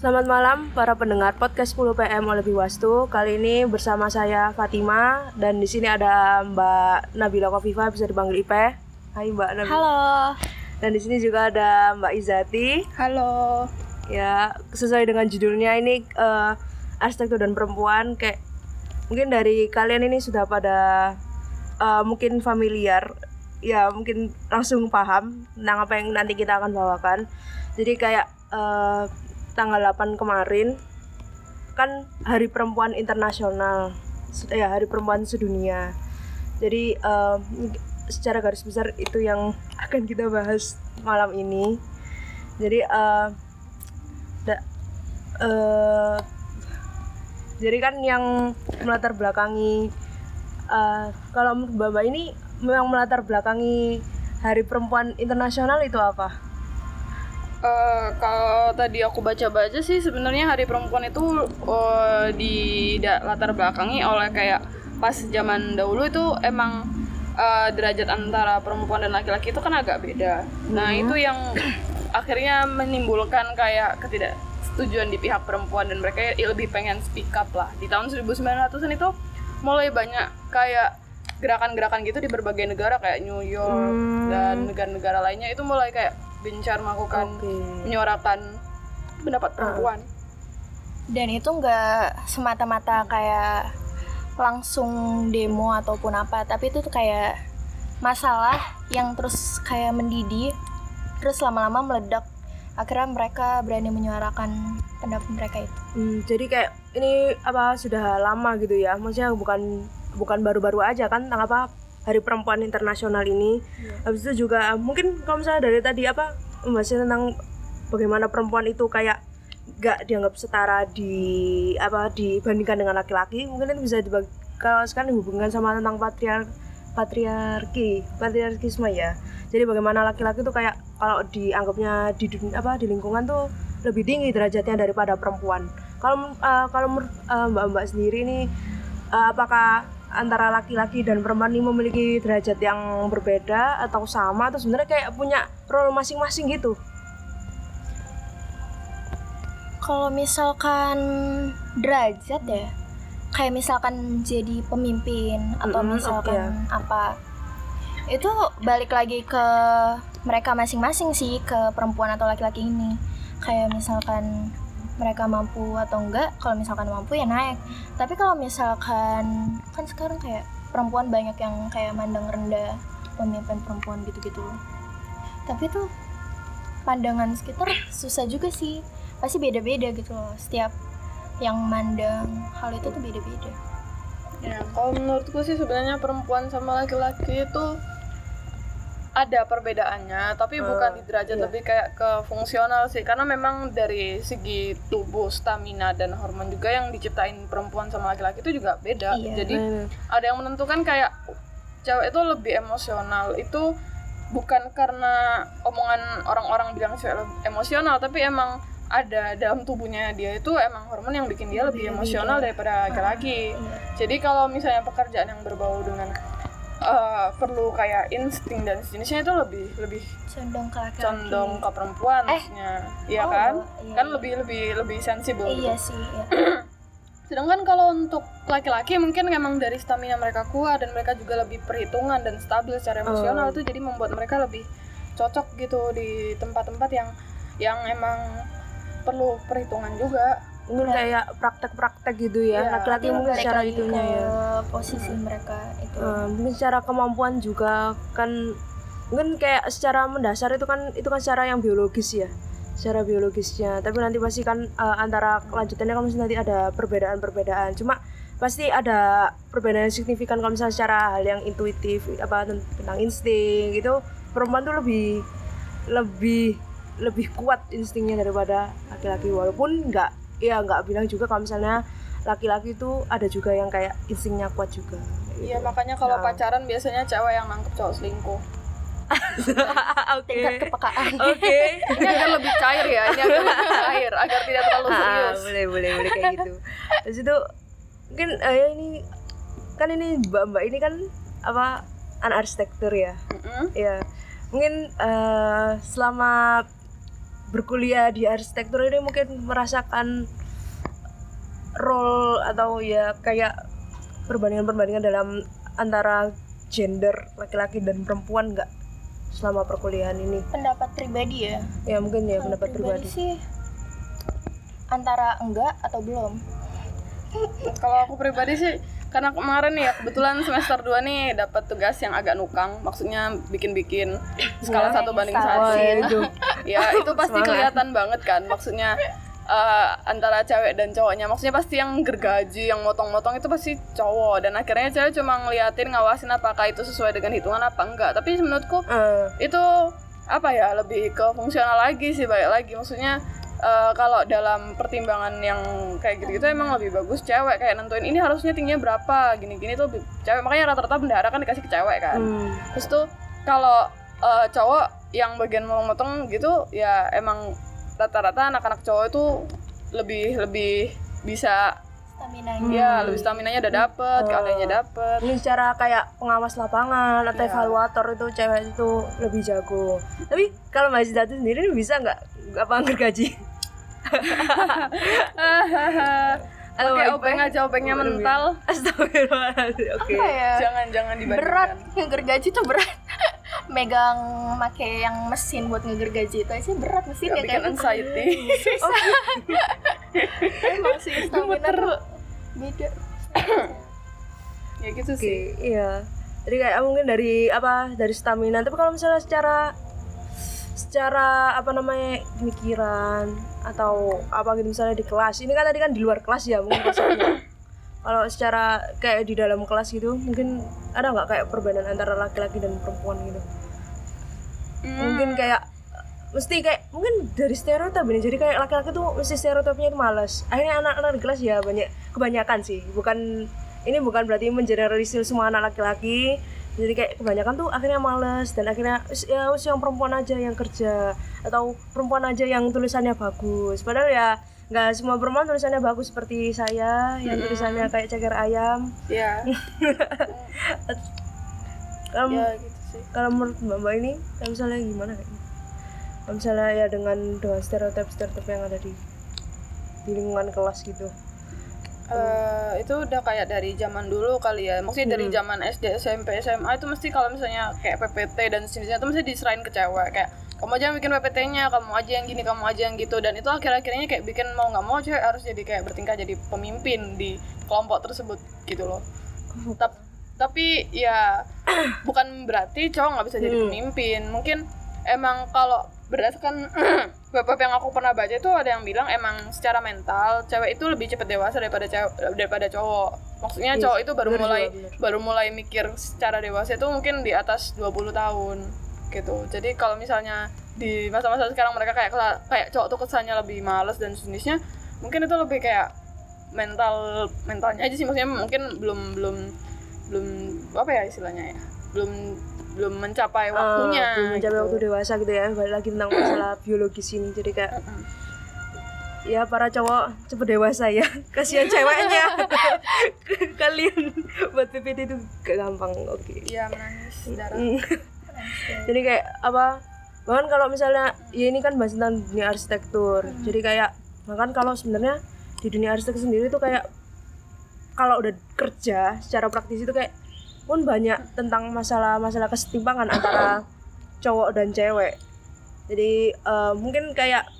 Selamat malam para pendengar podcast 10 PM oleh Biwastu. Kali ini bersama saya Fatima dan di sini ada Mbak Nabila Kofifa bisa dipanggil Ipe. Hai Mbak Nabila. Halo. Dan di sini juga ada Mbak Izati. Halo. Ya, sesuai dengan judulnya ini eh, arsitektur dan perempuan kayak mungkin dari kalian ini sudah pada eh, mungkin familiar ya mungkin langsung paham tentang apa yang nanti kita akan bawakan. Jadi kayak eh, tanggal 8 kemarin kan Hari Perempuan Internasional ya Hari Perempuan Sedunia. Jadi eh, secara garis besar itu yang akan kita bahas malam ini. Jadi eh da- eh, jadi kan yang melatar belakangi eh, kalau Bapak ini memang melatar belakangi Hari Perempuan Internasional itu apa? Eh, kalau tadi aku baca-baca sih sebenarnya Hari Perempuan itu eh, di da- latar belakangi oleh kayak pas zaman dahulu itu emang eh, derajat antara perempuan dan laki-laki itu kan agak beda. Nah, itu yang akhirnya menimbulkan kayak ketidaksetujuan di pihak perempuan dan mereka lebih pengen speak up lah. Di tahun 1900-an itu mulai banyak kayak gerakan-gerakan gitu di berbagai negara kayak New York Hmm. dan negara-negara lainnya itu mulai kayak gencar melakukan Oke. menyuarakan pendapat perempuan. dan itu nggak semata-mata kayak langsung demo ataupun apa tapi itu tuh kayak masalah yang terus kayak mendidih terus lama-lama meledak akhirnya mereka berani menyuarakan pendapat mereka itu Hmm, jadi kayak ini apa sudah lama gitu ya? Maksudnya bukan bukan baru-baru aja kan tentang apa Hari Perempuan Internasional ini. Habis itu juga mungkin kalau misalnya dari tadi apa membahasnya tentang bagaimana perempuan itu kayak gak dianggap setara di apa dibandingkan dengan laki-laki mungkin itu bisa dibagi kalau sekarang dihubungkan sama tentang patriar patriarki patriarkisme ya. Jadi bagaimana laki-laki tuh kayak kalau dianggapnya di apa di lingkungan tuh lebih tinggi derajatnya daripada perempuan. Kalau eh, kalau eh, mbak-mbak sendiri nih eh, apakah antara laki-laki dan perempuan ini memiliki derajat yang berbeda atau sama atau sebenarnya kayak punya role masing-masing gitu? Kalau misalkan derajat ya kayak misalkan jadi pemimpin atau Mm-mm, misalkan apa itu balik lagi ke mereka masing-masing sih ke perempuan atau laki-laki ini. Kayak misalkan mereka mampu atau enggak kalau misalkan mampu ya naik. Tapi kalau misalkan kan sekarang kayak perempuan banyak yang kayak mandang rendah pemimpin perempuan gitu-gitu. Tapi tuh pandangan sekitar susah juga sih. Pasti beda-beda gitu loh. Setiap yang mandang hal itu tuh beda-beda. Ya, kalau menurutku sih sebenarnya perempuan sama laki-laki itu ada perbedaannya, tapi Eh, bukan di derajat iya. lebih kayak ke fungsional sih, karena memang dari segi tubuh, stamina dan hormon juga yang diciptain perempuan sama laki-laki itu juga beda. Iya. Jadi Nah, ada yang menentukan kayak cewek itu lebih emosional itu bukan karena omongan orang-orang bilang cewek emosional tapi emang ada dalam tubuhnya dia itu emang hormon yang bikin dia lebih emosional daripada laki-laki Iya. jadi kalau misalnya pekerjaan yang berbau dengan eh, perlu kayak insting dan sejenisnya itu lebih lebih condong ke laki-laki condong ke perempuan Eh. maksudnya iya Oh, kan iya, kan iya. lebih lebih lebih sensibel iya gitu. sih iya. Sedangkan kalau untuk laki-laki mungkin memang dari stamina mereka kuat dan mereka juga lebih perhitungan dan stabil secara emosional Oh. itu jadi membuat mereka lebih cocok gitu di tempat-tempat yang yang emang perlu perhitungan juga. Mungkin kayak praktek-praktek gitu ya Iya, laki-laki Tapi mungkin secara itunya ya. posisi mereka itu. Eh, mungkin secara kemampuan juga kan mungkin kayak secara mendasar itu kan itu kan secara yang biologis ya secara biologisnya. Tapi nanti pasti kan eh, antara kelanjutannya kan nanti ada perbedaan-perbedaan. Cuma pasti ada perbedaan yang signifikan kalau misalnya secara hal yang intuitif apa ten- tentang insting gitu. Perempuan tuh lebih lebih lebih kuat instingnya daripada laki-laki. Walaupun nggak ya nggak bilang juga kalau misalnya laki-laki itu ada juga yang kayak instingnya kuat juga Iya gitu. makanya kalau Nah. pacaran biasanya cewek yang nangkep cowok selingkuh. Oke. tingkat kepekaan Oke. Ini agar lebih cair ya, ini agar lebih cair agar tidak terlalu Ah, serius. boleh boleh boleh kayak gitu. Terus itu mungkin eh, ya ini kan ini mbak-mbak ini kan apa anak arsitektur ya. Mm-mm. Ya. Mungkin eh, selama berkuliah di arsitektur ini mungkin merasakan role atau ya kayak perbandingan-perbandingan dalam antara gender laki-laki dan perempuan nggak selama perkuliahan ini? Pendapat pribadi ya? Ya mungkin ya Kalau pendapat pribadi. sih antara enggak atau belum. Kalau aku pribadi sih karena kemarin ya kebetulan semester 2 nih dapat tugas yang agak nukang, maksudnya bikin-bikin skala satu banding satu. ya itu pasti Semangat. kelihatan banget kan. Maksudnya eh, antara cewek dan cowoknya. Maksudnya pasti yang gergaji yang motong-motong itu pasti cowok. Dan akhirnya cewek cuma ngeliatin ngawasin apakah itu sesuai dengan hitungan apa enggak. Tapi menurutku Eh, itu apa ya lebih ke fungsional lagi sih baik lagi. Maksudnya eh, kalau dalam pertimbangan yang kayak gitu-gitu emang lebih bagus cewek. Kayak nentuin ini harusnya tingginya berapa? Gini-gini tuh lebih- cewek. Makanya rata-rata bendahara kan dikasih ke cewek kan. Hmm. terus tuh kalau eh, cowok yang bagian motong gitu ya emang rata-rata anak-anak cowok itu lebih lebih bisa stamina ya lebih stamina nya udah dapet Oh. keahliannya dapet. Ini secara kayak pengawas lapangan atau Iya. evaluator itu cewek itu lebih jago. Tapi kalau Mbak Zita sendiri bisa nggak? Apa gergaji Oke, Ipe. aja opengnya Waduh, mental. Astagfirullahaladzim. Oke. Apa ya? Jangan jangan dibandingkan. Berat ngegergaji tuh berat. Megang make yang mesin buat ngegergaji itu aja berat mesin ya bikin kayak anxiety. Emang sih stamina beda. Ya gitu sih. iya. Jadi kayak mungkin dari apa dari stamina. Tapi kalau misalnya secara secara apa namanya pemikiran atau apa gitu misalnya di kelas. Ini kan tadi kan di luar kelas ya mungkin konsepnya. kalau secara kayak di dalam kelas gitu mungkin ada nggak kayak perbedaan antara laki-laki dan perempuan gitu? Hmm. Mungkin kayak mesti kayak mungkin dari stereotip ini jadi kayak laki-laki tuh mesti stereotipnya itu malas akhirnya anak-anak di kelas ya banyak kebanyakan sih bukan ini bukan berarti mengeneralisir semua anak laki-laki jadi kayak kebanyakan tuh akhirnya males dan akhirnya "Wis, ya yang perempuan aja yang kerja atau perempuan aja yang tulisannya bagus. Padahal ya nggak semua perempuan tulisannya bagus seperti saya yang tulisannya kayak ceker ayam. Ya kalau ya gitu sih. kalau menurut mbak mbak ini kalau misalnya gimana? Kayaknya kalau misalnya ya dengan dengan stereotip stereotip yang ada di di lingkungan kelas gitu Eh, itu udah kayak dari zaman dulu kali ya maksudnya dari Hmm. zaman SD SMP SMA itu mesti kalau misalnya kayak PPT dan sejenisnya itu mesti diserahin ke cewek kayak kamu aja yang bikin PPT-nya, kamu aja yang gini, kamu aja yang gitu dan itu akhir-akhirnya kayak bikin mau nggak mau cewek harus jadi kayak bertingkah jadi pemimpin di kelompok tersebut gitu loh. Tap- tapi ya bukan berarti cowok nggak bisa jadi Hmm. pemimpin. Mungkin emang kalau berdasarkan bab yang aku pernah baca itu ada yang bilang emang secara mental cewek itu lebih cepat dewasa daripada cewek daripada cowok. Maksudnya Iya, cowok itu baru bener mulai bener. baru mulai mikir secara dewasa itu mungkin di atas 20 tahun gitu. Jadi kalau misalnya di masa-masa sekarang mereka kayak kayak cowok tuh kesannya lebih males dan sejenisnya, mungkin itu lebih kayak mental mentalnya aja sih maksudnya mungkin belum belum belum apa ya istilahnya ya belum belum mencapai waktunya Ah, belum mencapai gitu. waktu dewasa gitu ya. Balik lagi tentang masalah biologis ini jadi kayak ya para cowok cepet dewasa ya. Kasihan ceweknya. Kalian buat PPT itu gak gampang oke. Iya menangis darah. Mm. jadi kayak apa bahkan kalau misalnya ya ini kan bahas tentang dunia arsitektur. Jadi kayak bahkan kalau sebenarnya di dunia arsitektur sendiri tuh kayak kalau udah kerja secara praktis itu kayak pun banyak tentang masalah-masalah kesetimpangan antara cowok dan cewek. Jadi eh, mungkin kayak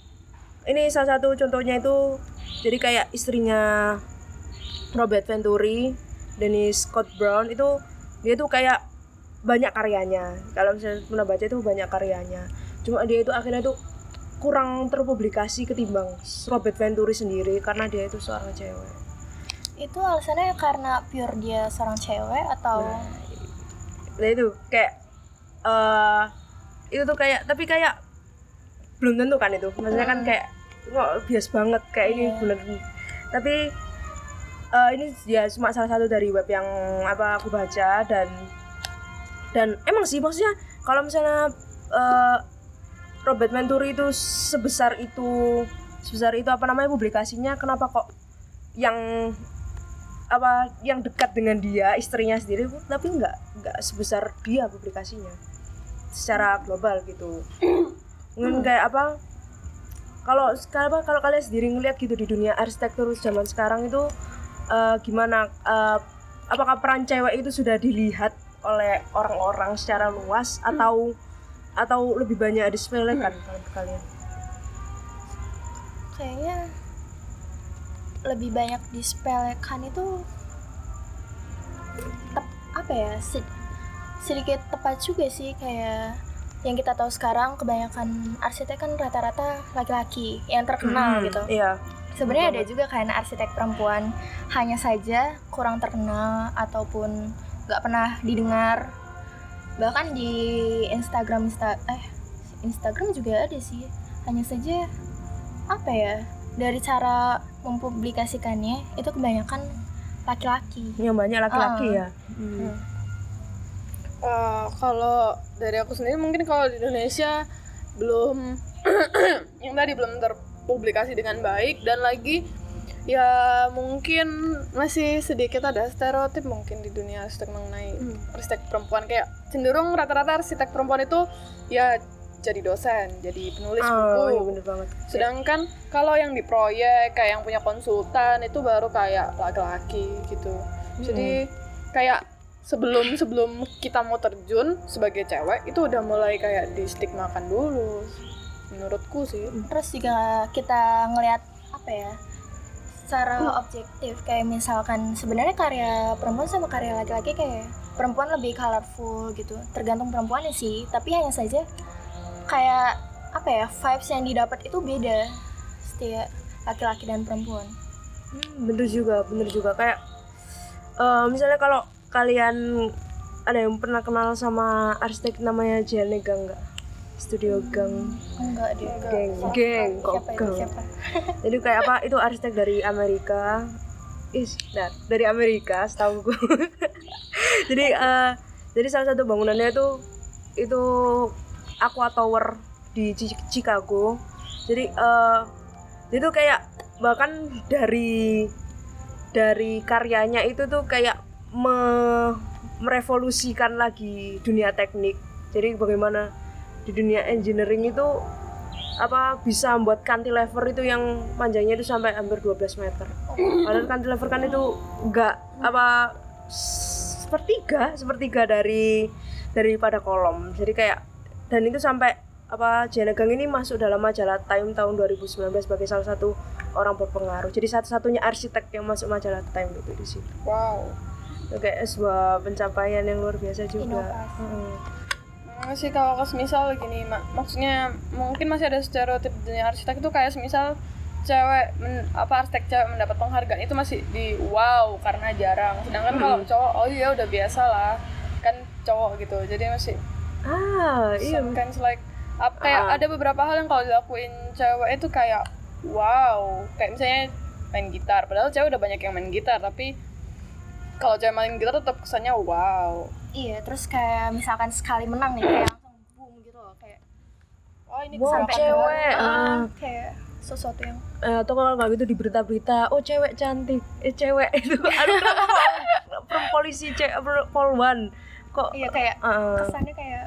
ini salah satu contohnya itu jadi kayak istrinya Robert Venturi Dennis Scott Brown itu dia tuh kayak banyak karyanya. Kalau misalnya pernah baca itu banyak karyanya. Cuma dia itu akhirnya tuh kurang terpublikasi ketimbang Robert Venturi sendiri karena dia itu seorang cewek itu alasannya karena pure dia seorang cewek atau? Nah itu kayak eh itu tuh kayak tapi kayak belum tentu kan itu. Maksudnya kan kayak kok bias banget kayak ini Iya. bener tapi eh, ini ya cuma salah satu dari web yang apa aku baca dan dan emang sih maksudnya kalau misalnya eh, Robert Venturi itu sebesar itu sebesar itu apa namanya publikasinya kenapa kok yang apa yang dekat dengan dia istrinya sendiri tapi nggak nggak sebesar dia publikasinya. Secara global gitu. Mungkin kayak apa kalau sekarang kalau kalian sendiri ngeliat gitu di dunia arsitektur zaman sekarang itu eh, gimana Eh, apakah peran cewek itu sudah dilihat oleh orang-orang secara luas atau atau lebih banyak disepelekan kalau kalian? Kayaknya lebih banyak disepelekan itu tep, apa ya sed- sedikit tepat juga sih kayak yang kita tahu sekarang kebanyakan arsitek kan rata-rata laki-laki yang terkenal Hmm, gitu. iya. Sebenarnya ada juga kan arsitek perempuan hanya saja kurang terkenal ataupun nggak pernah didengar. Bahkan di Instagram Insta eh Instagram juga ada sih hanya saja apa ya dari cara mempublikasikannya itu kebanyakan laki-laki. Yang banyak laki-laki Ah. ya? Hmm. Eh, kalau dari aku sendiri mungkin kalau di Indonesia belum yang tadi belum terpublikasi dengan baik dan lagi ya mungkin masih sedikit ada stereotip mungkin di dunia arsitek mengenai arsitek perempuan. Kayak cenderung rata-rata arsitek perempuan itu ya jadi dosen jadi penulis oh buku. iya bener banget. Sedangkan kalau yang di proyek kayak yang punya konsultan itu baru kayak laki-laki gitu. Jadi kayak sebelum sebelum kita mau terjun sebagai cewek itu udah mulai kayak di stigmakan dulu menurutku sih. Terus juga kita ngelihat apa ya secara objektif kayak misalkan sebenarnya karya perempuan sama karya laki-laki kayak perempuan lebih colorful gitu. Tergantung perempuannya sih tapi hanya saja kayak apa ya vibes yang didapat itu beda setiap laki-laki dan perempuan. Hmm, bener juga bener juga. Kayak eh, misalnya kalau kalian ada yang pernah kenal sama arsitek namanya Jane Gang nggak Studio Gang. enggak deh Geng? Geng kok siapa itu Gang? siapa? Jadi kayak apa itu arsitek dari Amerika. Is nah, dari Amerika setahu gue jadi eh, jadi salah satu bangunannya itu itu Aqua Tower di Chi- Chicago jadi eh itu kayak bahkan dari dari karyanya itu tuh kayak me- merevolusikan lagi dunia teknik jadi bagaimana di dunia engineering itu apa bisa membuat cantilever itu yang panjangnya itu sampai hampir 12 meter. Padahal cantilever kan itu enggak apa sepertiga, sepertiga dari daripada kolom. Jadi kayak dan itu sampai apa Janagang ini masuk dalam majalah Time tahun 2019 sebagai salah satu orang berpengaruh. Jadi satu-satunya arsitek yang masuk majalah Time itu di situ. wow Itu kayak sebuah pencapaian yang luar biasa juga. Inovasi. Mm. Nah, sih kalau ke semisal gini mak maksudnya mungkin masih ada stereotip dunia arsitek itu kayak semisal cewek men- apa arsitek cewek mendapat penghargaan itu masih di wow karena jarang sedangkan kalau cowok oh iya udah biasa lah kan cowok gitu jadi masih Ah, iya. some kinds like ap- kayak Ah. ada beberapa hal yang kalau dilakuin cewek itu kayak wow kayak misalnya main gitar padahal cewek udah banyak yang main gitar tapi kalau cewek main gitar tetap kesannya wow iya terus kayak misalkan sekali menang nih kayak langsung boom gitu loh kayak oh ini Wow, cewek. Ah. kayak sesuatu yang Eh, atau kalau nggak gitu di berita-berita oh cewek cantik eh cewek itu aduh polisi cewek polwan kok iya kayak eh, kesannya kayak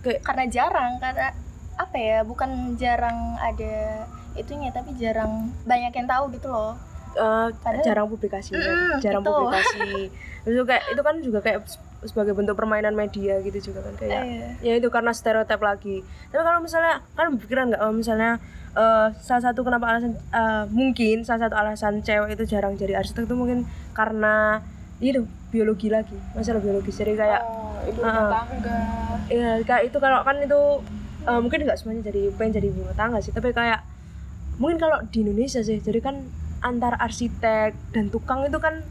kayak karena jarang karena apa ya bukan jarang ada itunya tapi jarang banyak yang tahu gitu loh eh, Padahal- jarang publikasi Mm, jarang gitu. publikasi itu kayak itu kan juga kayak se- sebagai bentuk permainan media gitu juga kan kayak Iya. ya itu karena stereotip lagi tapi kalau misalnya kan pikiran nggak kalau misalnya eh, salah satu kenapa alasan eh, mungkin salah satu alasan cewek itu jarang jadi arsitek itu mungkin karena itu biologi lagi masalah biologis jadi kayak oh, ibu Ah. rumah tangga ya kayak itu kalau kan itu eh, mungkin nggak semuanya jadi pengen jadi ibu tangga sih tapi kayak mungkin kalau di Indonesia sih jadi kan antar arsitek dan tukang itu kan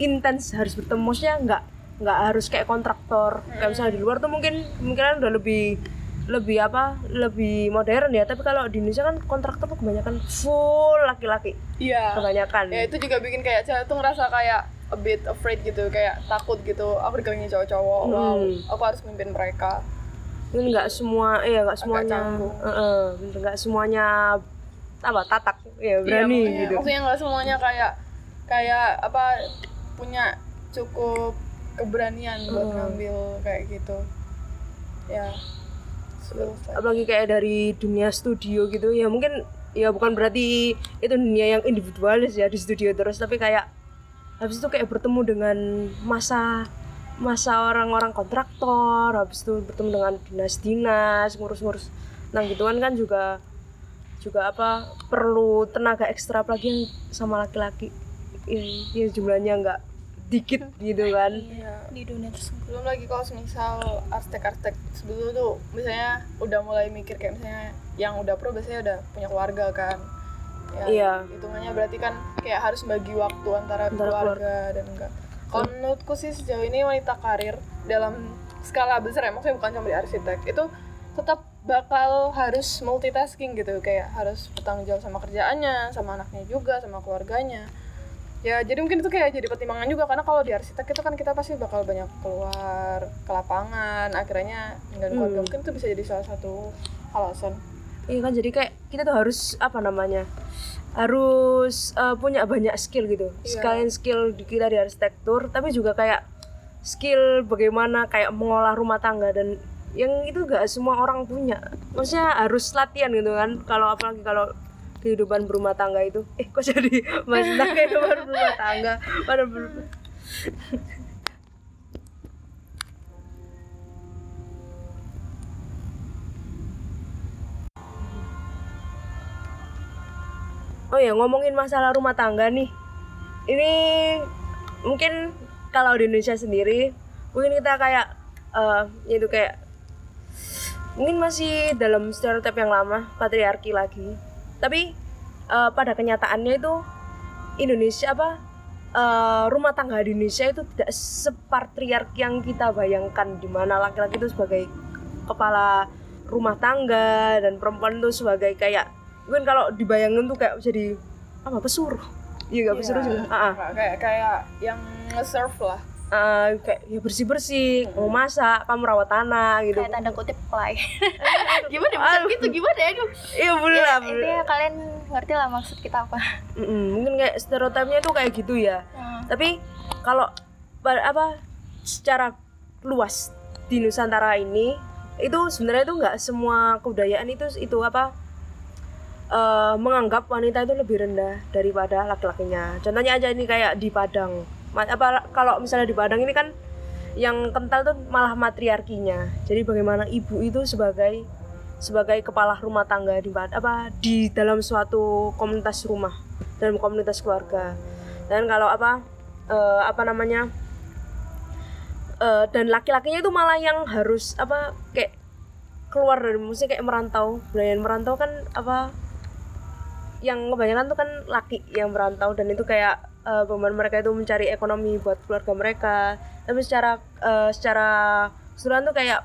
intens harus bertemu. Maksudnya nggak nggak harus kayak kontraktor. Kayak misalnya di luar tuh mungkin kemungkinan udah lebih lebih apa lebih modern ya. Tapi kalau di Indonesia kan kontraktor tuh kebanyakan full laki-laki. Iya. Kebanyakan. Ya itu juga bikin kayak cewek tuh ngerasa kayak a bit afraid gitu kayak takut gitu aku dikelilingi cowok-cowok wow Hmm. aku harus mimpin mereka mungkin nggak semua iya nggak semuanya canggung. eh, eh, bener, nggak semuanya apa tatak ya Iya, berani maksudnya- gitu maksudnya nggak semuanya kayak kayak apa punya cukup keberanian buat Hmm. ngambil kayak gitu ya sekali. apalagi kayak dari dunia studio gitu ya mungkin ya bukan berarti itu dunia yang individualis ya di studio terus tapi kayak habis itu kayak bertemu dengan masa masa orang-orang kontraktor habis itu bertemu dengan dinas-dinas ngurus-ngurus. Nah gituan kan juga juga apa perlu tenaga ekstra apalagi yang sama laki-laki. Ya, ya jumlahnya nggak dikit gitu kan. Iya. di dunia tersebut. Belum lagi kalau misal arsitek-arsitek sebelum tuh misalnya udah mulai mikir kayak misalnya yang udah pro biasanya udah punya keluarga kan ya Iya. hitungannya berarti kan kayak harus bagi waktu antara, Antara keluarga. dan enggak. Kalau menurutku sih sejauh ini wanita karir dalam skala besar ya maksudnya bukan cuma di arsitek itu tetap bakal harus multitasking gitu. Kayak harus bertanggung jawab sama kerjaannya sama anaknya juga sama keluarganya. Ya jadi mungkin itu kayak jadi pertimbangan juga karena kalau di arsitek itu kan kita pasti bakal banyak keluar ke lapangan akhirnya ninggalin keluarga. Hmm. mungkin itu bisa jadi salah satu alasan Iya kan jadi kayak kita tuh harus apa namanya harus eh, punya banyak skill gitu. Iya. sekalian skill kita di arsitektur tapi juga kayak skill bagaimana kayak mengolah rumah tangga dan yang itu gak semua orang punya. Maksudnya harus latihan gitu kan kalau apalagi kalau kehidupan berumah tangga itu. Eh kok jadi mas kehidupan berumah tangga? Pada Oh ya ngomongin masalah rumah tangga nih, ini mungkin kalau di Indonesia sendiri mungkin kita kayak eh itu kayak mungkin masih dalam stereotip yang lama patriarki lagi. Tapi eh, pada kenyataannya itu Indonesia apa eh, rumah tangga di Indonesia itu tidak sepatriarki yang kita bayangkan di mana laki-laki itu sebagai kepala rumah tangga dan perempuan itu sebagai kayak mungkin kalau dibayangin tuh kayak jadi apa pesuruh? Iya gak pesuruh Iya, juga. Ah ah. Kayak- kayak yang nge-serve lah. Ah, kayak ya bersih bersih mau masak kamu rawat tanah gitu. Kayak tanda kutip play. Gimana bukan gitu gimana ya aduh iya bener lah bener. intinya kalian ngerti lah maksud kita apa. Mm-mm, mungkin kayak stereotipnya tuh kayak gitu ya. Hmm. tapi kalau apa secara luas di Nusantara ini itu sebenarnya itu nggak semua kebudayaan itu itu apa eh, menganggap wanita itu lebih rendah daripada laki-lakinya. Contohnya aja ini kayak di Padang. Apa kalau misalnya di Padang ini kan yang kental tuh malah matriarkinya. Jadi bagaimana ibu itu sebagai sebagai kepala rumah tangga di apa di dalam suatu komunitas rumah dalam komunitas keluarga. Dan kalau apa eh, apa namanya eh, dan laki-lakinya itu malah yang harus apa kayak keluar dari musik kayak merantau. Belayan merantau kan apa yang kebanyakan tuh kan laki yang merantau dan itu kayak eh, beban mereka itu mencari ekonomi buat keluarga mereka. Tapi secara eh, secara keseluruhan tuh kayak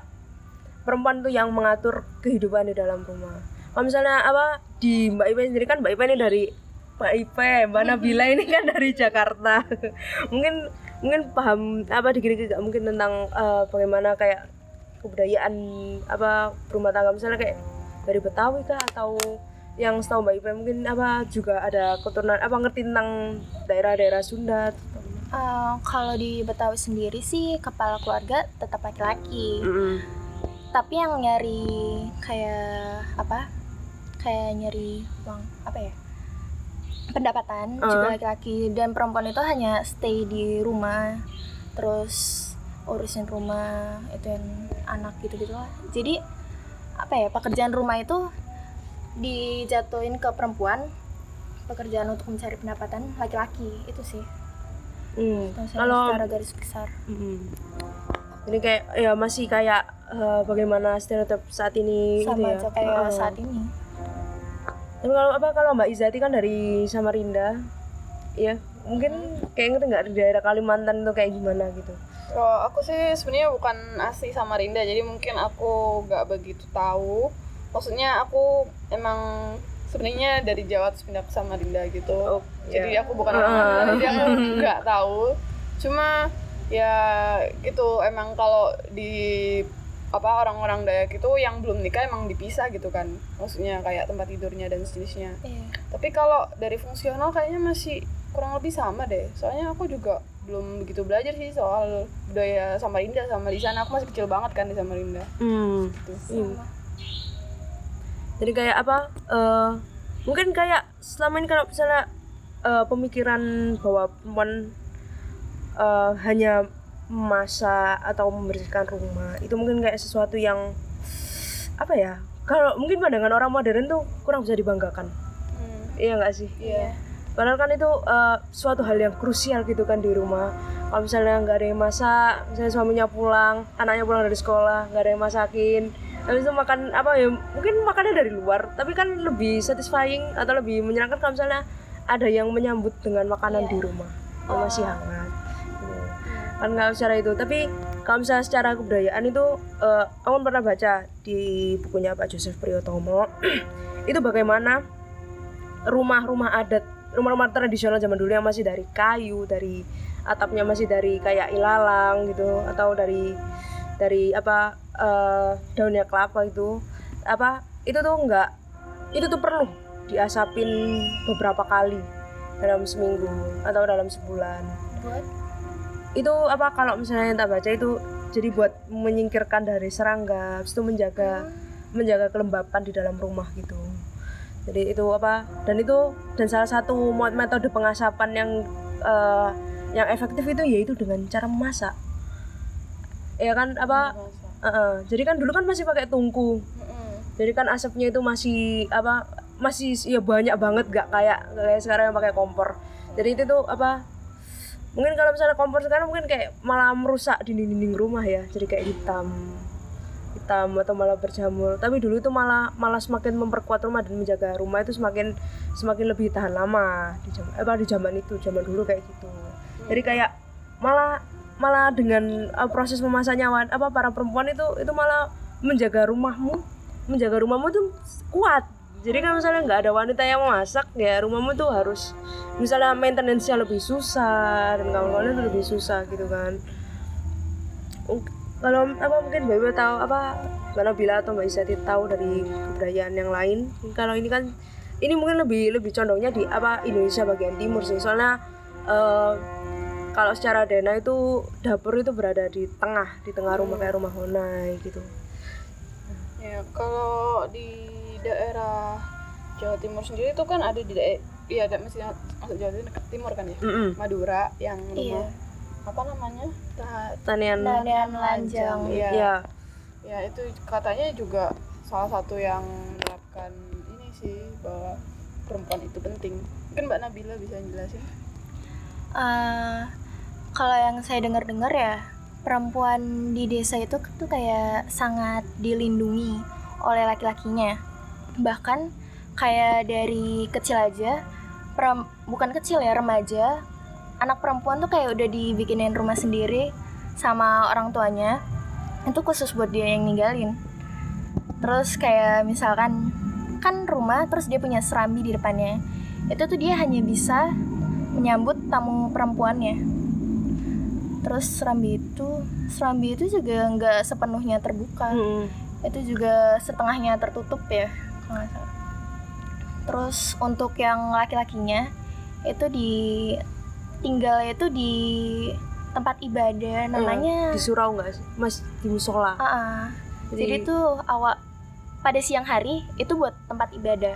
perempuan tuh yang mengatur kehidupan di dalam rumah. Kalau misalnya apa di Mbak Ipe sendiri kan Mbak Ipe ini dari Mbak Ipe Mbak Nabila ini kan dari Jakarta. Mungkin mungkin paham apa dikit-dikit nggak mungkin tentang eh, bagaimana kayak kebudayaan apa rumah tangga. Misalnya kayak dari Betawi kah atau yang setahu Mbak Ipe mungkin apa juga ada keturunan apa ngerti tentang daerah-daerah Sunda? Eh, kalau di Betawi sendiri sih kepala keluarga tetap laki-laki Mm-mm. tapi yang nyari kayak apa kayak nyari uang apa ya pendapatan Uh. juga laki-laki dan perempuan itu hanya stay di rumah terus urusin rumah itu yang anak gitu gitu lah jadi apa ya pekerjaan rumah itu dijatuhin ke perempuan pekerjaan untuk mencari pendapatan laki-laki itu sih Hmm. Kalau secara garis besar Mm-mm. Ini kayak ya masih kayak eh, bagaimana stereotip saat ini gitu sama ya. aja kayak Heeh. saat ini Tapi kalau apa kalau Mbak Izati kan dari Samarinda, ya mungkin kayak ngerti nggak di daerah Kalimantan itu kayak gimana gitu. Kalau aku sih sebenarnya bukan asli Samarinda, jadi mungkin aku nggak begitu tahu. Maksudnya aku emang sebenarnya dari Jawa terus pindah ke Samarinda gitu. Oh, jadi ya. aku bukan orang Samarinda, jadi aku nggak tahu. Cuma ya gitu emang kalau di apa orang-orang Dayak itu yang belum nikah emang dipisah gitu kan maksudnya kayak tempat tidurnya dan sejenisnya Iya. tapi kalau dari fungsional kayaknya masih kurang lebih sama deh soalnya aku juga belum begitu belajar sih soal budaya Samarinda sama di sana aku masih kecil banget kan di Samarinda Hmm. gitu. Iya. sama jadi kayak apa eh, mungkin kayak selama ini kalau misalnya eh, pemikiran bahwa perempuan eh, hanya memasak atau membersihkan rumah itu mungkin kayak sesuatu yang apa ya kalau mungkin pandangan orang modern tuh kurang bisa dibanggakan Hmm, iya nggak sih Iya. Padahal kan itu eh, suatu hal yang krusial gitu kan di rumah. Kalau misalnya nggak ada yang masak, misalnya suaminya pulang, anaknya pulang dari sekolah, nggak ada yang masakin, habis itu makan apa ya? Mungkin makannya dari luar, tapi kan lebih satisfying atau lebih menyenangkan kalau misalnya ada yang menyambut dengan makanan Iya. di rumah yang masih hangat. Gitu. Kan nggak secara itu, tapi kalau misalnya secara kebudayaan itu, eh, aku pernah baca di bukunya Pak Joseph Priyotomo itu bagaimana rumah-rumah adat rumah-rumah tradisional zaman dulu yang masih dari kayu dari atapnya masih dari kayak ilalang gitu atau dari dari apa eh, daunnya kelapa itu apa itu tuh enggak itu tuh perlu diasapin beberapa kali dalam seminggu atau dalam sebulan. Buat? Itu apa kalau misalnya yang tak baca itu jadi buat menyingkirkan dari serangga itu menjaga menjaga kelembapan di dalam rumah gitu. Jadi itu apa dan itu dan salah satu metode pengasapan yang eh, yang efektif itu yaitu dengan cara memasak ya kan apa eh, jadi kan dulu kan masih pakai tungku. Jadi kan asapnya itu masih apa masih ya banyak banget gak kayak kayak sekarang yang pakai kompor. Jadi itu tuh apa mungkin kalau misalnya kompor sekarang mungkin kayak malah merusak dinding-dinding rumah ya. Jadi kayak hitam hitam atau malah berjamur. Tapi dulu itu malah malah semakin memperkuat rumah dan menjaga rumah itu semakin semakin lebih tahan lama di zaman apa di zaman itu zaman dulu kayak gitu. Jadi kayak malah malah dengan uh, proses memasaknya apa para perempuan itu itu malah menjaga rumahmu. Menjaga rumahmu tuh kuat. Jadi kan misalnya nggak ada wanita yang memasak ya rumahmu tuh harus misalnya maintenance-nya lebih susah dan kawan-kawannya tuh lebih susah gitu kan. Kalau apa mungkin Mbak Ibu tahu apa Mbak Nabila atau Mbak Isati tahu dari kebudayaan yang lain. Kalau ini kan ini mungkin lebih lebih condongnya di apa Indonesia bagian timur sih. Soalnya eh, kalau secara dana itu dapur itu berada di tengah di tengah rumah kayak rumah Honai gitu Ya, kalau di daerah Jawa Timur sendiri itu kan ada di daerah Iya, ada masih masuk Jawa Timur, Timur kan ya? Mm-mm. Madura yang Iya. rumah apa namanya? Ta- tanian Tanian lanjang. Iya. ya Ya, itu katanya juga salah satu yang menerapkan ini sih bahwa perempuan itu penting. Mungkin Mbak Nabila bisa jelasin. Eh, kalau yang saya dengar-dengar ya perempuan di desa itu tuh kayak sangat dilindungi oleh laki-lakinya. Bahkan kayak dari kecil aja perem- bukan kecil ya remaja anak perempuan tuh kayak udah dibikinin rumah sendiri sama orang tuanya. Itu khusus buat dia yang ninggalin. Terus kayak misalkan kan rumah terus dia punya serambi di depannya. Itu tuh dia hanya bisa menyambut tamu perempuannya terus serambi itu serambi itu juga nggak sepenuhnya terbuka Mm-mm. itu juga setengahnya tertutup ya kalau nggak salah. terus untuk yang laki-lakinya itu di tinggal itu di tempat ibadah namanya di surau nggak sih mas di musola Ah, ah. jadi tuh awak pada siang hari itu buat tempat ibadah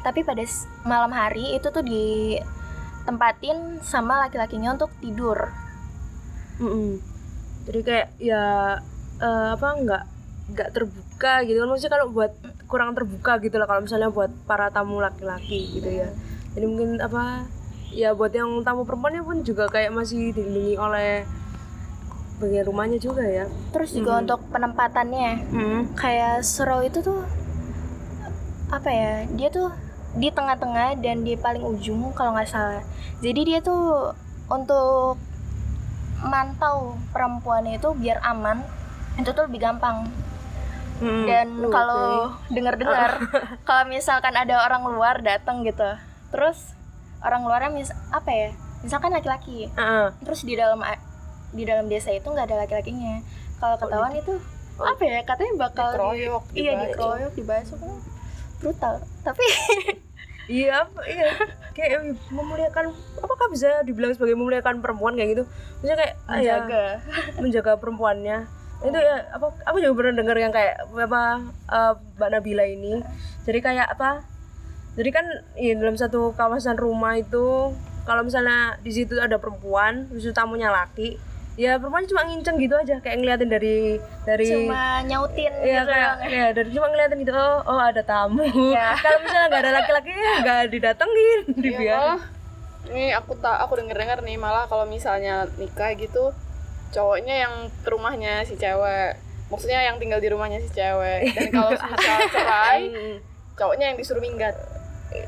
tapi pada malam hari itu tuh ditempatin sama laki-lakinya untuk tidur. Mm-mm. jadi kayak ya eh, apa nggak nggak terbuka gitu kan. Maksudnya kalau buat kurang terbuka gitu lah kalau misalnya buat para tamu laki-laki gitu ya. Jadi mungkin apa ya buat yang tamu perempuannya pun juga kayak masih dilindungi oleh bagian rumahnya juga ya. Terus juga Mhm. untuk penempatannya. Kayak surau itu tuh apa ya dia tuh di tengah-tengah dan di paling ujung kalau nggak salah jadi dia tuh untuk mantau perempuan itu biar aman itu tuh lebih gampang Mm-mm. dan Oh, kalau dengar-dengar kalau misalkan ada orang luar datang gitu terus orang luarnya mis apa ya misalkan laki-laki ah. terus di dalam di dalam desa itu nggak ada laki-lakinya kalau ketahuan itu apa ya katanya bakal di- Dikeroyok, iya dibacok. dikeroyok dibasuh brutal tapi iya iya. Kayak memuliakan apakah bisa dibilang sebagai memuliakan perempuan kayak gitu? Maksudnya kayak ah, ya, menjaga. menjaga perempuannya. Itu ya apa aku juga pernah dengar yang kayak apa eh, mbak Nabila ini. Jadi kayak apa jadi kan ya, dalam satu kawasan rumah itu kalau misalnya di situ ada perempuan di situ tamunya laki ya perempuan cuma nginceng gitu aja kayak ngeliatin dari dari cuma nyautin Iya gitu kayak ya dari cuma ngeliatin gitu oh, oh ada tamu. Iya. Kalau misalnya nggak ada laki-laki ya nggak didatengin, Iya, dibiarin. ini aku tak aku denger dengar nih malah kalau misalnya nikah gitu cowoknya yang ke rumahnya si cewek maksudnya yang tinggal di rumahnya si cewek dan kalau misal cerai Hmm. cowoknya yang disuruh minggat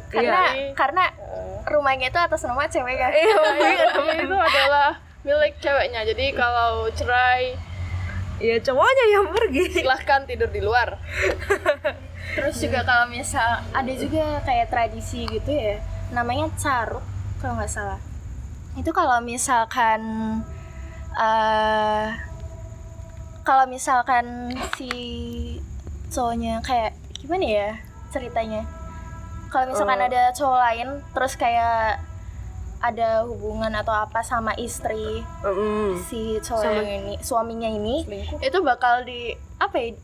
karena Iya. karena Eh, rumahnya itu atas nama cewek kan Iya, Iya, itu adalah milik ceweknya jadi kalau cerai ya cowoknya yang pergi. silahkan tidur di luar terus juga kalau misal ada juga kayak tradisi gitu ya namanya caruk kalau nggak salah itu kalau misalkan eh kalau misalkan si cowoknya kayak gimana ya ceritanya kalau misalkan Eh. ada cowok lain terus kayak ada hubungan atau apa sama istri Mm. si cowok Sama- ini suaminya ini selingkuh. itu bakal di apa ya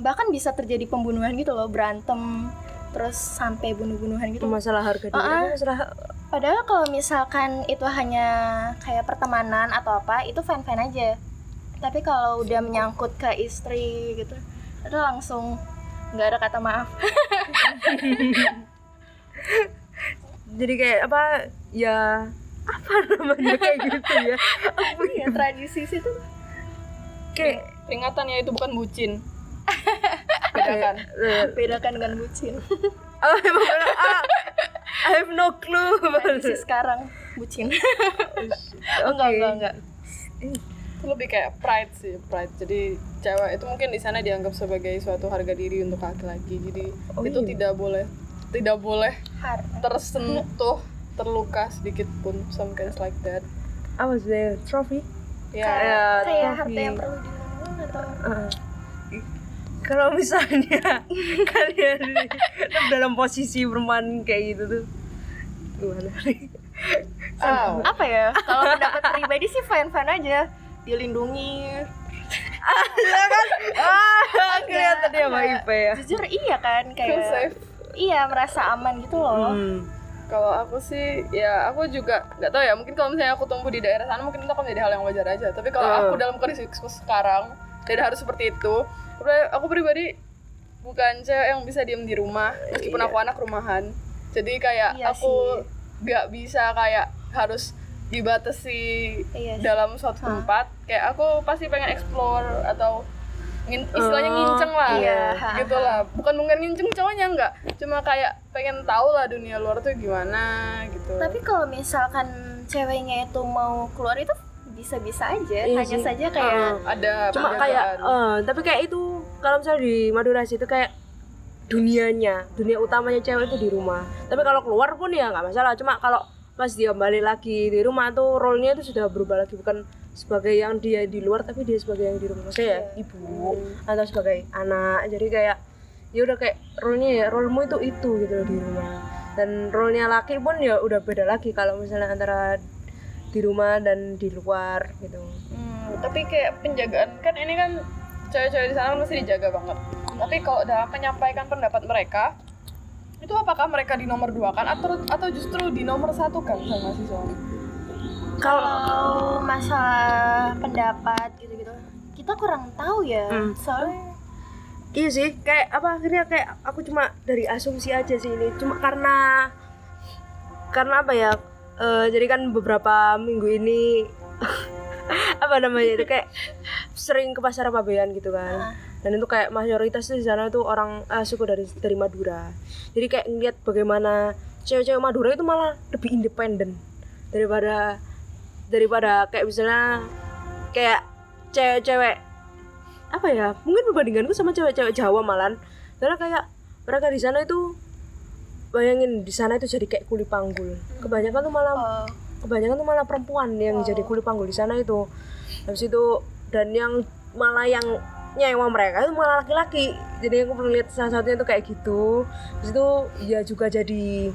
bahkan bisa terjadi pembunuhan gitu loh berantem terus sampai bunuh-bunuhan gitu. Masalah harga diri, ah. masalah padahal kalau misalkan itu hanya kayak pertemanan atau apa itu fine aja. Tapi kalau udah menyangkut ke istri gitu itu langsung nggak ada kata maaf. Jadi kayak apa ya. Apa namanya? Kayak gitu ya. Apa ya tradisi sih tuh? Kayak peringatannya itu bukan bucin. Bedakan. Eh, bedakan dengan bucin. Oh, emang ah, I have no clue. tradisi sekarang bucin. Oke. enggak enggak. Enggak itu lebih kayak pride sih pride. Jadi cewek itu mungkin di sana dianggap sebagai suatu harga diri untuk laki-laki. Jadi Oh, itu iya. tidak boleh tidak boleh tersentuh terluka sedikit pun some kinds like that I was there trophy. ya Kayak kayak trophy. harta yang perlu atau Uh, kalau misalnya kalian dalam posisi perempuan kayak gitu tuh gimana nih? Aw. apa ya kalau pendapat pribadi sih fine fine aja dilindungi ya kan? Ah, kelihatan dia sama. Ipe ya. jujur iya kan kayak iya merasa aman gitu loh Hmm. Kalau aku sih ya aku juga nggak tahu ya mungkin kalau misalnya aku tumbuh di daerah sana mungkin itu akan menjadi hal yang wajar aja. Tapi kalau Hmm. aku dalam kondisi sekarang tidak harus seperti itu. Aku pribadi bukan cewek yang bisa diem di rumah meskipun Iya. aku anak rumahan. Jadi kayak Iya aku nggak bisa kayak harus dibatasi Iya dalam suatu tempat. Kayak aku pasti pengen explore atau istilahnya Oh, nginceng lah. iya. gitu lah. Bukan bukan nginceng cowoknya enggak. Cuma kayak pengen tahu lah dunia luar tuh gimana gitu. Tapi kalau misalkan ceweknya itu mau keluar itu bisa-bisa aja Iya hanya sih. saja kayak Uh, ada cuma kayak eh, tapi kayak itu kalau misalnya di Madura itu kayak dunianya dunia utamanya cewek itu di rumah. Tapi kalau keluar pun ya nggak masalah. Cuma kalau pas dia balik lagi di rumah tuh role-nya itu sudah berubah lagi. Bukan sebagai yang dia di luar tapi dia sebagai yang di rumah. Maksudnya ya ibu atau sebagai anak. Jadi kayak ya udah kayak role-nya ya role-mu itu itu gitu loh di rumah. Dan role-nya laki pun ya udah beda lagi kalau misalnya antara di rumah dan di luar gitu. Hmm, tapi kayak penjagaan kan ini kan cewek-cewek di sana kan mesti dijaga banget. Tapi kalau dalam menyampaikan pendapat mereka itu apakah mereka di nomor dua kan? Atau atau justru di nomor satu kan sama si suami kalau masalah pendapat gitu-gitu kita kurang tahu ya Hmm. soalnya Iya sih, kayak apa akhirnya kayak aku cuma dari asumsi aja sih ini. Cuma karena karena apa ya? eh, jadi kan beberapa minggu ini apa namanya itu kayak sering ke pasar Pabean gitu kan. Dan itu kayak mayoritas di sana tuh orang eh, suku dari dari Madura. Jadi kayak ngeliat bagaimana cewek-cewek Madura itu malah lebih independen daripada daripada kayak misalnya kayak cewek-cewek apa ya mungkin perbandinganku sama cewek-cewek Jawa malan karena kayak mereka di sana itu bayangin di sana itu jadi kayak kuli panggul. Kebanyakan tuh malah oh, kebanyakan tuh malah perempuan yang jadi kuli panggul di sana itu. Habis itu dan yang malah yang nyewa mereka itu malah laki-laki. Jadi aku pernah lihat salah satunya itu kayak gitu. Habis itu ya juga jadi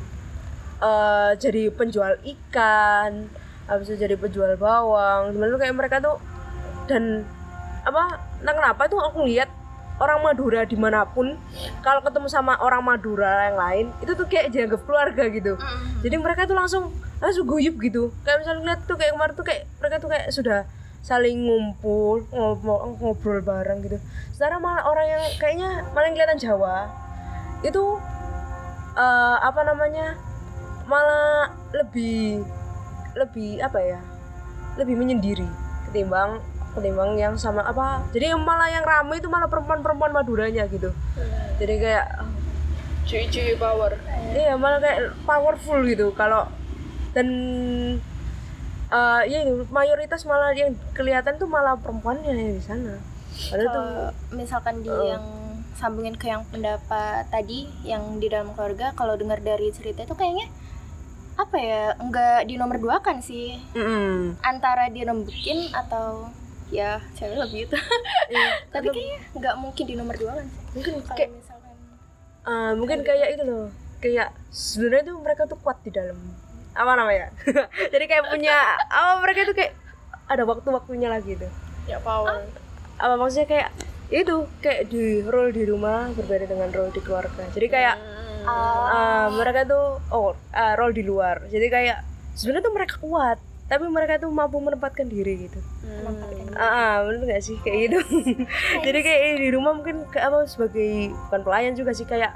eh jadi penjual ikan habis itu jadi penjual bawang. Sebenarnya kayak mereka tuh dan apa entah kenapa tuh aku lihat orang Madura di mana pun kalau ketemu sama orang Madura yang lain itu tuh kayak dianggap keluarga gitu. Jadi mereka tuh langsung langsung guyup gitu. Kayak misalnya ngeliat tuh kayak kemarin tuh kayak mereka tuh kayak sudah saling ngumpul ngobrol ngobrol bareng gitu. Sekarang malah orang yang kayaknya malah yang kelihatan Jawa itu eh, apa namanya malah lebih lebih apa ya lebih menyendiri ketimbang ketimbang yang sama apa jadi yang malah yang ramai itu malah perempuan-perempuan Maduranya gitu. Jadi kayak cuy-cuy power. iya malah kayak powerful gitu. Kalau dan eh ya mayoritas malah yang kelihatan tuh malah perempuannya yang di sana. Padahal tuh misalkan di Eh. yang sambungin ke yang pendapat tadi yang di dalam keluarga kalau dengar dari cerita itu kayaknya apa ya nggak di nomor dua kan sih. Mm-mm. antara dirembukin atau ya cewek lebih itu Iya, tapi kayaknya nggak mungkin di nomor dua kan sih. Mungkin kalau kayak misalkan eh, mungkin kayak itu loh. Kayak sebenarnya tuh mereka tuh kuat di dalam. Apa namanya? Jadi kayak punya apa mereka tuh kayak ada waktu-waktunya lagi tuh ya power. Apa maksudnya kayak ya itu kayak di role di rumah berbeda dengan role di keluarga. Jadi kayak uh, mereka tuh oh uh, role di luar. Jadi kayak sebenarnya tuh mereka kuat tapi mereka tuh mampu menempatkan diri gitu. Menempatkan ah ah, bener gak sih? Kayak gitu. Jadi kayak di rumah mungkin kayak apa sebagai bukan pelayan juga sih kayak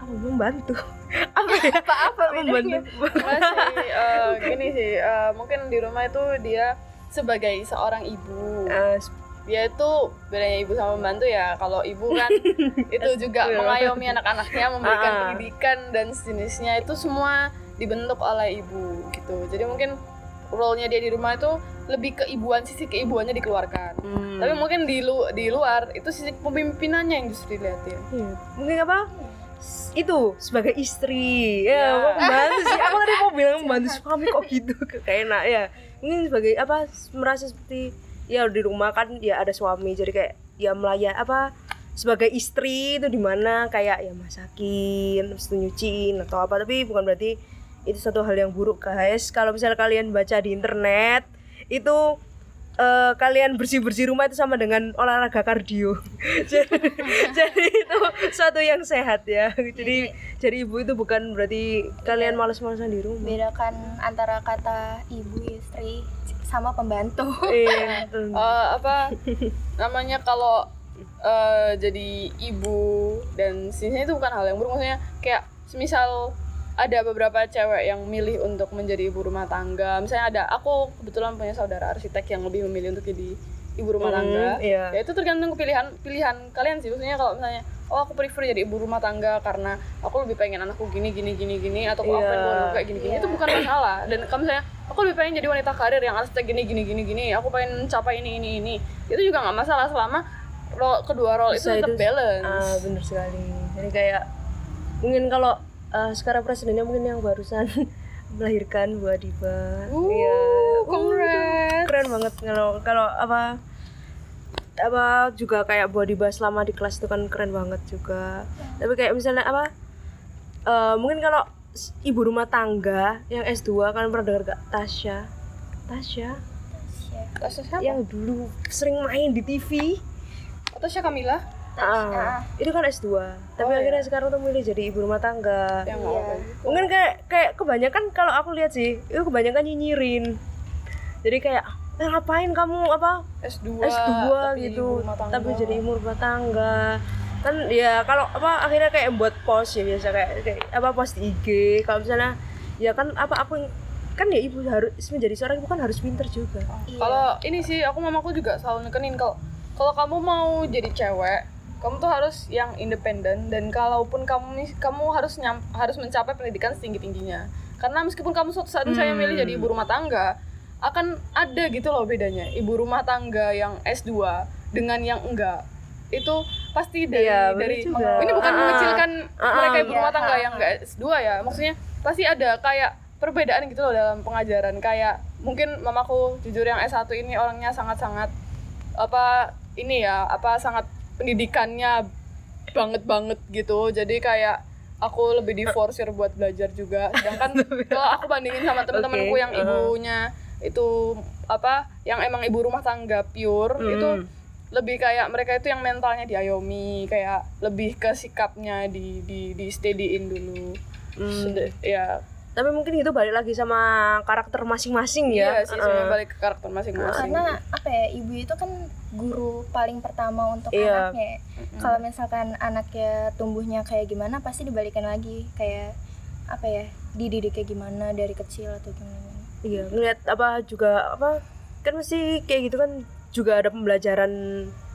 apa membantu. Apa ya? Apa apa membantu. masih eh, gini sih eh, mungkin di rumah itu dia sebagai seorang ibu. Eh, dia itu bedanya ibu sama pembantu ya kalau ibu kan itu juga Iya. mengayomi anak-anaknya memberikan Ah. pendidikan dan sejenisnya itu semua dibentuk oleh ibu gitu. Jadi mungkin role-nya dia di rumah itu lebih keibuan sisi keibuannya dikeluarkan. Hmm, tapi mungkin di lu di luar itu sisi kepemimpinannya yang justru dilihatin iya. mungkin apa? Itu sebagai istri. Ya Ya. mau membantu sih. Aku tadi mau bilang membantu suami kok gitu kayak enak ya. Mungkin sebagai apa merasa seperti ya di rumah kan ya ada suami. Jadi kayak ya melayan apa sebagai istri itu di mana kayak ya masakin terus nyuciin atau apa. Tapi bukan berarti itu satu hal yang buruk guys. Kalau misalnya kalian baca di internet itu eh, kalian bersih bersih rumah itu sama dengan olahraga kardio. Jadi, jadi itu suatu yang sehat ya. Jadi jadi ibu itu bukan berarti kalian malas-malasan di rumah. Bedakan antara kata ibu istri sama pembantu Iya. Eh, apa namanya kalau eh, jadi ibu dan sini itu bukan hal yang buruk maksudnya kayak semisal ada beberapa cewek yang milih untuk menjadi ibu rumah tangga misalnya ada aku kebetulan punya saudara arsitek yang lebih memilih untuk jadi ibu rumah Hmm, tangga iya. ya itu tergantung pilihan pilihan kalian sih maksudnya kalau misalnya oh aku prefer jadi ibu rumah tangga karena aku lebih pengen anakku gini gini gini gini atau aku Iya. pengen keluarga kayak gini gini itu bukan masalah dan kalau misalnya aku lebih pengen jadi wanita karir yang arsitek gini gini gini gini aku pengen capai ini ini ini itu juga nggak masalah selama role kedua role itu Bisa tetap itu- balance Ah, bener sekali. Jadi kayak mungkin kalau eh, sekarang presidennya mungkin yang barusan melahirkan Bu Adiba. Uh, Iya. congrats. keren banget kalau kalau apa apa juga kayak Bu Adiba selama di kelas itu kan keren banget juga. Tapi kayak misalnya apa eh, mungkin kalau ibu rumah tangga yang S2 kan pernah dengar gak Tasya? Tasya Tasya siapa? yang dulu sering main di TV. Tasya Kamila? Ah, itu kan S2. Tapi Oh, akhirnya iya. sekarang tuh milih jadi ibu rumah tangga. Yang nggak apa Mungkin kayak kayak kebanyakan kalau aku lihat sih, itu kebanyakan nyinyirin. Jadi kayak "Eh, ngapain kamu apa S2, S2 tapi gitu, tapi jadi ibu rumah tangga. Kan ya kalau apa akhirnya kayak buat post ya biasa kayak, kayak apa post di IG. Kalau misalnya ya kan apa aku kan ya ibu harus menjadi seorang ibu kan harus pinter juga. Iya. Kalau ini sih aku mamaku juga selalu nekenin kalau kalau kamu mau jadi cewek, kamu tuh harus yang independen dan kalaupun kamu kamu harus nyam, harus mencapai pendidikan setinggi tingginya. Karena meskipun kamu suatu saat Hmm. milih jadi ibu rumah tangga, akan ada gitu loh bedanya. Ibu rumah tangga yang S2 dengan yang enggak. Itu pasti dari Iya, bener dari juga. ini bukan Ah, ah. mengecilkan Ah, ah, mereka ibu iya, rumah tangga ah, yang ah. enggak S2 ya. Maksudnya pasti ada kayak perbedaan gitu loh dalam pengajaran kayak mungkin mamaku jujur yang S1 ini orangnya sangat-sangat apa ini ya apa sangat pendidikannya banget banget gitu jadi kayak aku lebih di forsir buat belajar juga sedangkan kalau aku bandingin sama teman-temanku Oke, yang uh. Itu apa yang emang ibu rumah tangga pure Hmm. itu lebih kayak mereka itu yang mentalnya diayomi kayak lebih ke sikapnya di di di steadyin dulu Hmm. Sudah- ya Tapi mungkin itu balik lagi sama karakter masing-masing iya ya. sih Heeh. sebenarnya balik ke karakter masing-masing karena apa ya ibu itu kan guru paling pertama untuk Iya. anaknya kalau misalkan anaknya tumbuhnya kayak gimana pasti dibalikan lagi kayak apa ya dididik kayak gimana dari kecil atau gimana Iya, ngeliat apa juga apa kan mesti kayak gitu kan juga ada pembelajaran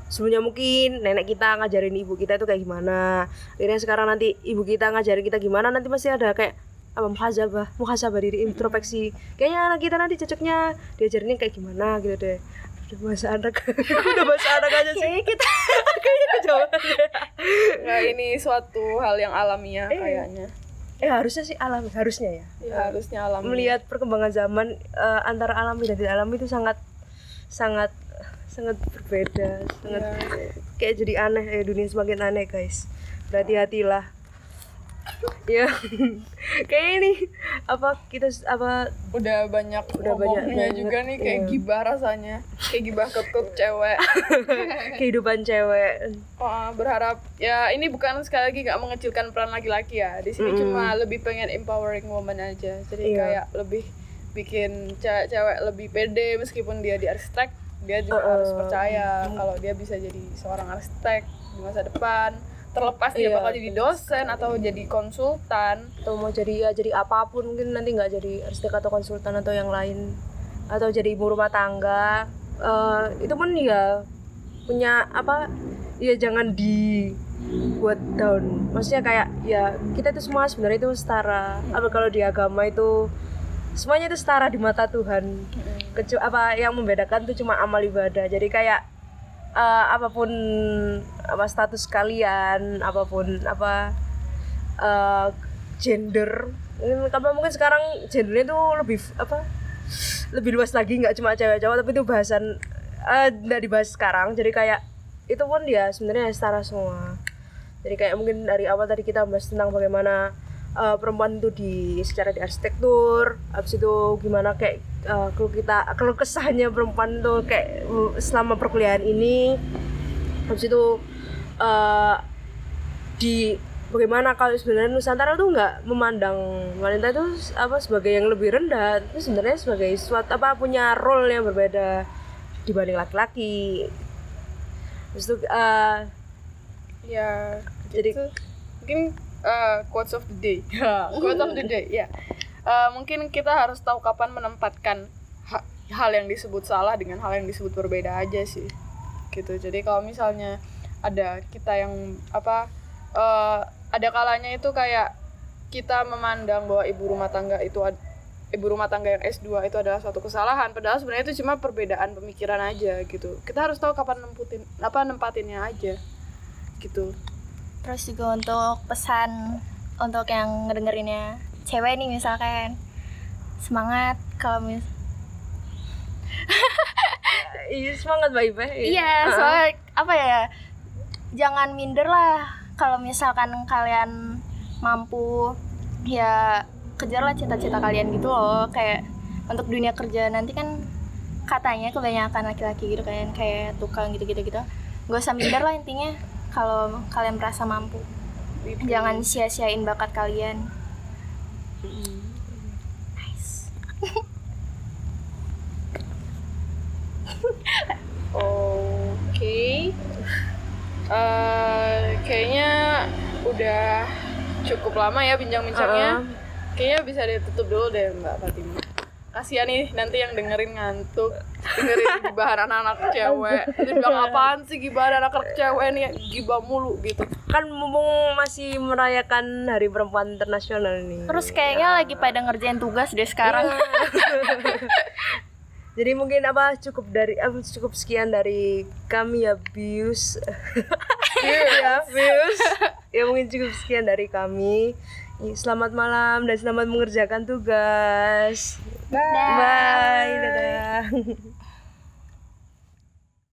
sebelumnya mungkin nenek kita ngajarin ibu kita itu kayak gimana. Akhirnya sekarang nanti ibu kita ngajarin kita gimana nanti pasti ada kayak apa muhasabah, muhasabah diri introspeksi. Kayaknya anak kita nanti cocoknya diajarinnya kayak gimana gitu deh. Udah bahasa anak, udah bahasa anak aja sih. Kayaknya kita, kayaknya kejauhan. Nah, ini suatu hal yang alamiah Eh. kayaknya Eh harusnya sih alami, harusnya ya. ya harusnya alami melihat perkembangan zaman eh, antara alami dan tidak alami itu sangat sangat sangat berbeda sangat Ya. kayak jadi aneh ya dunia semakin aneh guys berhati-hatilah ya kayak ini apa kita apa udah banyak Udah banyak ngomongnya banget, juga nih kayak iya. gibah rasanya kayak gibah kekep cewek kehidupan cewek Wah, berharap ya ini bukan sekali lagi nggak mengecilkan peran laki-laki ya di sini Mm-mm. cuma lebih pengen empowering woman aja jadi Iya. kayak lebih bikin cewek-cewek lebih pede meskipun dia di arsitek dia juga Uh-uh. harus percaya kalau dia bisa jadi seorang arsitek di masa depan terlepas dia Iya. bakal jadi dosen atau jadi konsultan. Atau mau jadi ya jadi apa pun mungkin nanti nggak jadi arsitek atau konsultan atau yang lain. Atau jadi ibu rumah tangga. Eh, itu pun ya punya apa ya jangan dibuat down. Maksudnya kayak ya kita itu semua sebenarnya itu setara. Apa kalau di agama itu semuanya itu setara di mata Tuhan. Kecuali apa yang membedakan itu cuma amal ibadah. Jadi kayak eh, apa pun apa status kalian apa pun apa eh, gender. Karena mungkin sekarang gendernya tuh lebih apa lebih luas lagi nggak cuma cewek cowok tapi itu bahasan eh, nggak dibahas sekarang. Jadi kayak itu pun dia sebenarnya setara semua. Jadi kayak mungkin dari awal tadi kita bahas tentang bagaimana eh, perempuan itu di secara di arsitektur habis itu gimana kayak eh, kalau kita kalau kesahnya perempuan tuh kayak eh, selama perkuliahan ini habis itu eh, di bagaimana kalau sebenarnya Nusantara tuh nggak memandang wanita itu apa sebagai yang lebih rendah itu sebenarnya sebagai suatu apa punya role yang berbeda dibanding laki-laki Habis itu eh, ya Jadi- gitu. mungkin uh, quotes of the day. Quotes of the day ya. Uh, mungkin kita harus tahu kapan menempatkan ha- hal yang disebut salah dengan hal yang disebut berbeda aja sih. Gitu. Jadi kalau misalnya ada kita yang apa uh, ada kalanya itu kayak kita memandang bahwa ibu rumah tangga itu ibu rumah tangga yang S2 itu adalah suatu kesalahan. Padahal sebenarnya itu cuma perbedaan pemikiran aja gitu. Kita harus tahu kapan nemputin apa nempatinnya aja gitu terus juga untuk pesan untuk yang ngedengerinnya cewek nih misalkan. Semangat kalau mis iya semangat mbak Ipe. Iya soalnya apa ya jangan minder lah. Kalau misalkan kalian mampu ya kejarlah cita-cita kalian gitu loh. Kayak untuk dunia kerja nanti kan katanya kebanyakan laki-laki gitu kan kayak tukang gitu-gitu gitu. Gak usah minder lah intinya kalau kalian merasa mampu jangan sia-siain bakat kalian nice Oke. Eh, kayaknya udah cukup lama ya bincang-bincangnya. Kayaknya bisa ditutup dulu deh Mbak Fatima. Kasihan nih nanti yang dengerin ngantuk, dengerin gibahan anak-anak cewek. Dia bilang apaan sih gibahan anak-anak cewek nih, gibah mulu gitu. kan mumpung masih merayakan Hari Perempuan Internasional nih terus kayaknya lagi pada ngerjain tugas deh sekarang Jadi mungkin apa cukup dari apa cukup sekian dari kami ya Bius. ya Bius. ya mungkin cukup sekian dari kami. Selamat malam dan selamat mengerjakan tugas. Dah. Bye. Dadah.